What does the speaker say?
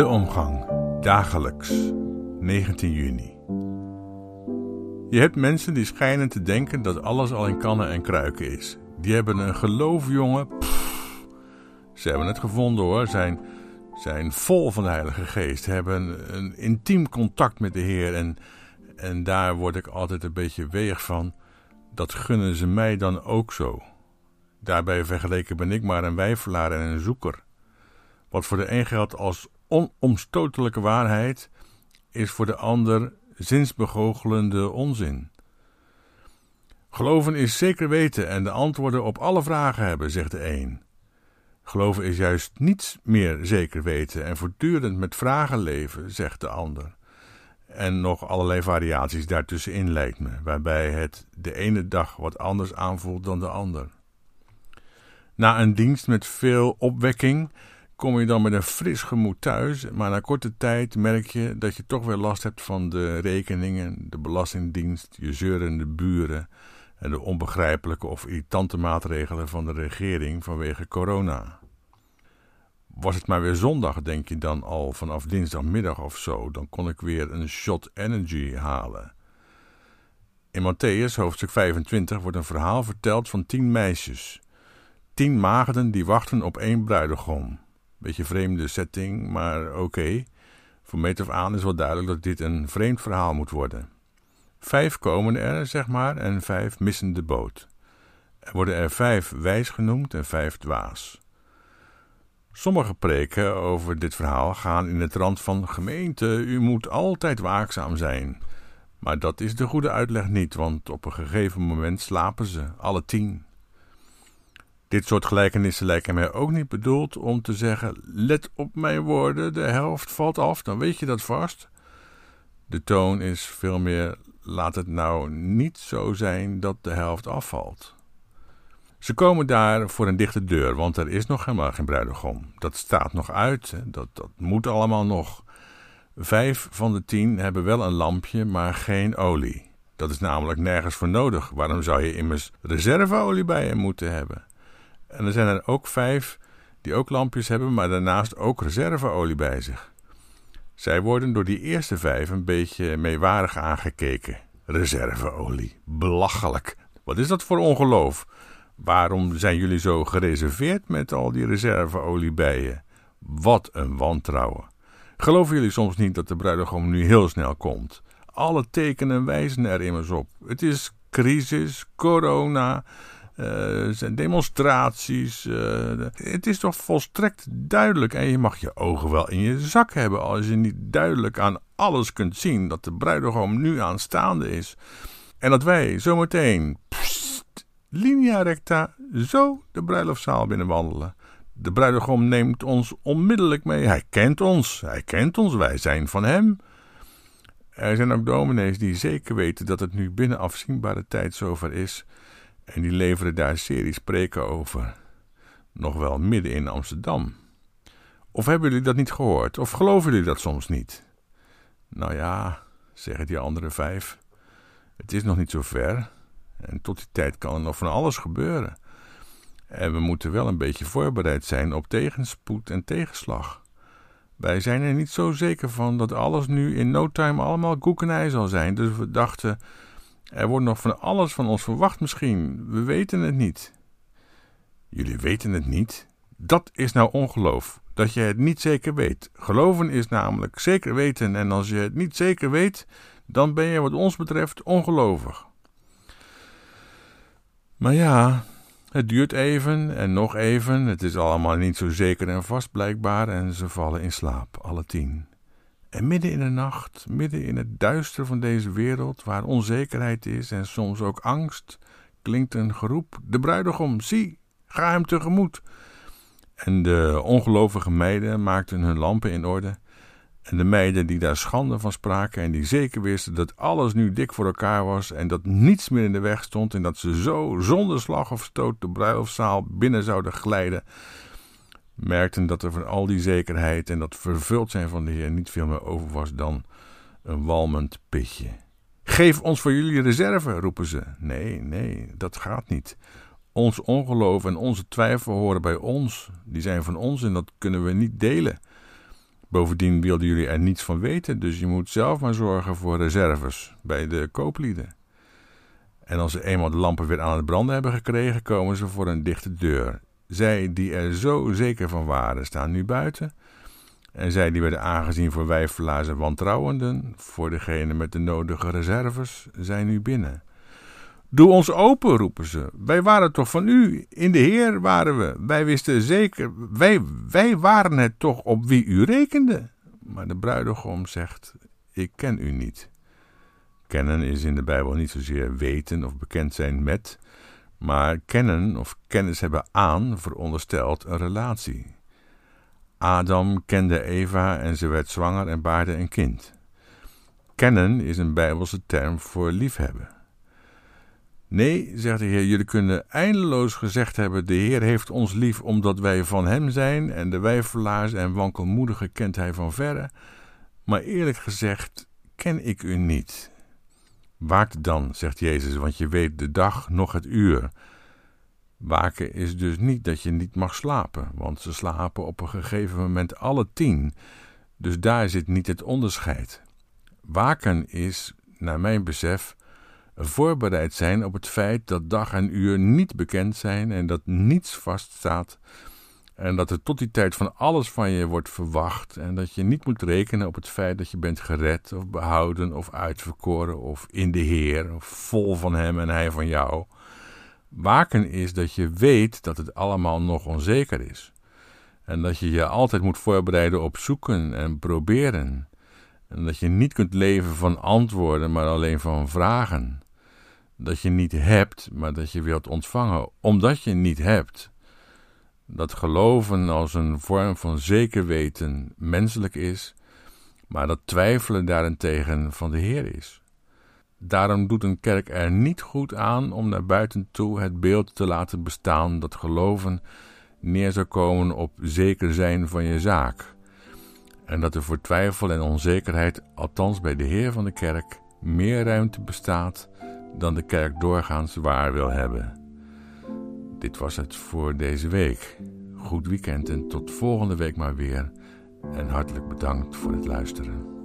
De omgang, dagelijks, 19 juni. Je hebt mensen die schijnen te denken dat alles al in kannen en kruiken is. Die hebben een geloof, jongen. Pff, ze hebben het gevonden hoor. Zijn, zijn vol van de Heilige Geest. Hebben een intiem contact met de Heer. En, en daar word ik altijd een beetje weeg van. Dat gunnen ze mij dan ook zo. Daarbij vergeleken ben ik maar een wijfelaar en een zoeker. Wat voor de een geldt als onomstotelijke waarheid, is voor de ander zinsbegoochelende onzin. Geloven is zeker weten en de antwoorden op alle vragen hebben, zegt de een. Geloven is juist niets meer zeker weten en voortdurend met vragen leven, zegt de ander. En nog allerlei variaties daartussenin lijkt me, waarbij het de ene dag wat anders aanvoelt dan de ander. Na een dienst met veel opwekking kom je dan met een fris gemoed thuis, maar na korte tijd merk je dat je toch weer last hebt van de rekeningen, de belastingdienst, je zeurende buren en de onbegrijpelijke of irritante maatregelen van de regering vanwege corona. Was het maar weer zondag, denk je dan al vanaf dinsdagmiddag of zo, dan kon ik weer een shot energy halen. In Matthäus, hoofdstuk 25, wordt een verhaal verteld van tien meisjes. Tien maagden die wachten op één bruidegom. Beetje vreemde setting, maar oké. Voor meet af aan is wel duidelijk dat dit een vreemd verhaal moet worden. Vijf komen er, zeg maar, en vijf missen de boot. Er worden er vijf wijs genoemd en vijf dwaas. Sommige preken over dit verhaal gaan in het rand van gemeente, u moet altijd waakzaam zijn. Maar dat is de goede uitleg niet, want op een gegeven moment slapen ze, alle tien. Dit soort gelijkenissen lijken mij ook niet bedoeld om te zeggen: let op mijn woorden, de helft valt af, dan weet je dat vast. De toon is veel meer: laat het nou niet zo zijn dat de helft afvalt. Ze komen daar voor een dichte deur, want er is nog helemaal geen bruidegom. Dat staat nog uit, dat, dat moet allemaal nog. Vijf van de tien hebben wel een lampje, maar geen olie. Dat is namelijk nergens voor nodig. Waarom zou je immers reserveolie bij je moeten hebben? En er zijn er ook vijf die ook lampjes hebben, maar daarnaast ook reserveolie bij zich. Zij worden door die eerste vijf een beetje meewarig aangekeken. Reserveolie, belachelijk. Wat is dat voor ongeloof? Waarom zijn jullie zo gereserveerd met al die reserveolie bij je? Wat een wantrouwen. Geloven jullie soms niet dat de bruidegom nu heel snel komt? Alle tekenen wijzen er immers op. Het is crisis, corona, uh, zijn demonstraties. Uh, het is toch volstrekt duidelijk. En je mag je ogen wel in je zak hebben als je niet duidelijk aan alles kunt zien dat de bruidegom nu aanstaande is. En dat wij zometeen, pst, linea recta, zo de bruiloftzaal binnenwandelen. De bruidegom neemt ons onmiddellijk mee. Hij kent ons, hij kent ons, wij zijn van hem. Er zijn ook dominees die zeker weten dat het nu binnen afzienbare tijd zover is en die leveren daar series spreken over. Nog wel midden in Amsterdam. Of hebben jullie dat niet gehoord? Of geloven jullie dat soms niet? Nou ja, zeggen die andere vijf. Het is nog niet zo ver. En tot die tijd kan er nog van alles gebeuren. En we moeten wel een beetje voorbereid zijn op tegenspoed en tegenslag. Wij zijn er niet zo zeker van dat alles nu in no time allemaal koekenij zal zijn. Dus we dachten, er wordt nog van alles van ons verwacht misschien. We weten het niet. Jullie weten het niet? Dat is nou ongeloof. Dat je het niet zeker weet. Geloven is namelijk zeker weten. En als je het niet zeker weet, dan ben je wat ons betreft ongelovig. Maar ja, het duurt even en nog even. Het is allemaal niet zo zeker en vast blijkbaar. En ze vallen in slaap, alle tien. En midden in de nacht, midden in het duister van deze wereld, waar onzekerheid is en soms ook angst, klinkt een geroep: De bruidegom, zie, ga hem tegemoet. En de ongelovige meiden maakten hun lampen in orde. En de meiden die daar schande van spraken en die zeker wisten dat alles nu dik voor elkaar was en dat niets meer in de weg stond en dat ze zo zonder slag of stoot de bruiloftszaal binnen zouden glijden, merkten dat er van al die zekerheid en dat vervuld zijn van de Heer niet veel meer over was dan een walmend pitje. Geef ons voor jullie reserve, roepen ze. Nee, nee, dat gaat niet. Ons ongeloof en onze twijfel horen bij ons. Die zijn van ons en dat kunnen we niet delen. Bovendien wilden jullie er niets van weten, dus je moet zelf maar zorgen voor reserves bij de kooplieden. En als ze eenmaal de lampen weer aan het branden hebben gekregen, komen ze voor een dichte deur. Zij die er zo zeker van waren, staan nu buiten. En zij die werden aangezien voor wijfelaars en wantrouwenden, voor degene met de nodige reserves, zijn nu binnen. Doe ons open, roepen ze. Wij waren toch van u. In de Heer waren we. Wij wisten zeker. Wij, wij waren het toch op wie u rekende. Maar de bruidegom zegt: Ik ken u niet. Kennen is in de Bijbel niet zozeer weten of bekend zijn met, maar kennen of kennis hebben aan veronderstelt een relatie. Adam kende Eva en ze werd zwanger en baarde een kind. Kennen is een Bijbelse term voor liefhebben. Nee, zegt de Heer, jullie kunnen eindeloos gezegd hebben: De Heer heeft ons lief omdat wij van Hem zijn, en de wijfelaars en wankelmoedigen kent Hij van verre. Maar eerlijk gezegd, ken ik u niet. Waakt dan, zegt Jezus, want je weet de dag nog het uur. Waken is dus niet dat je niet mag slapen, want ze slapen op een gegeven moment alle tien. Dus daar zit niet het onderscheid. Waken is, naar mijn besef, voorbereid zijn op het feit dat dag en uur niet bekend zijn en dat niets vaststaat. En dat er tot die tijd van alles van je wordt verwacht. En dat je niet moet rekenen op het feit dat je bent gered of behouden of uitverkoren of in de Heer of vol van Hem en Hij van jou. Waken is dat je weet dat het allemaal nog onzeker is. En dat je je altijd moet voorbereiden op zoeken en proberen. En dat je niet kunt leven van antwoorden, maar alleen van vragen. Dat je niet hebt, maar dat je wilt ontvangen, omdat je niet hebt. Dat geloven als een vorm van zeker weten menselijk is, maar dat twijfelen daarentegen van de Heer is. Daarom doet een kerk er niet goed aan om naar buiten toe het beeld te laten bestaan dat geloven neer zou komen op zeker zijn van je zaak. En dat er voor twijfel en onzekerheid, althans bij de Heer van de kerk, meer ruimte bestaat dan de kerk doorgaans waar wil hebben. Dit was het voor deze week. Goed weekend en tot volgende week maar weer. En hartelijk bedankt voor het luisteren.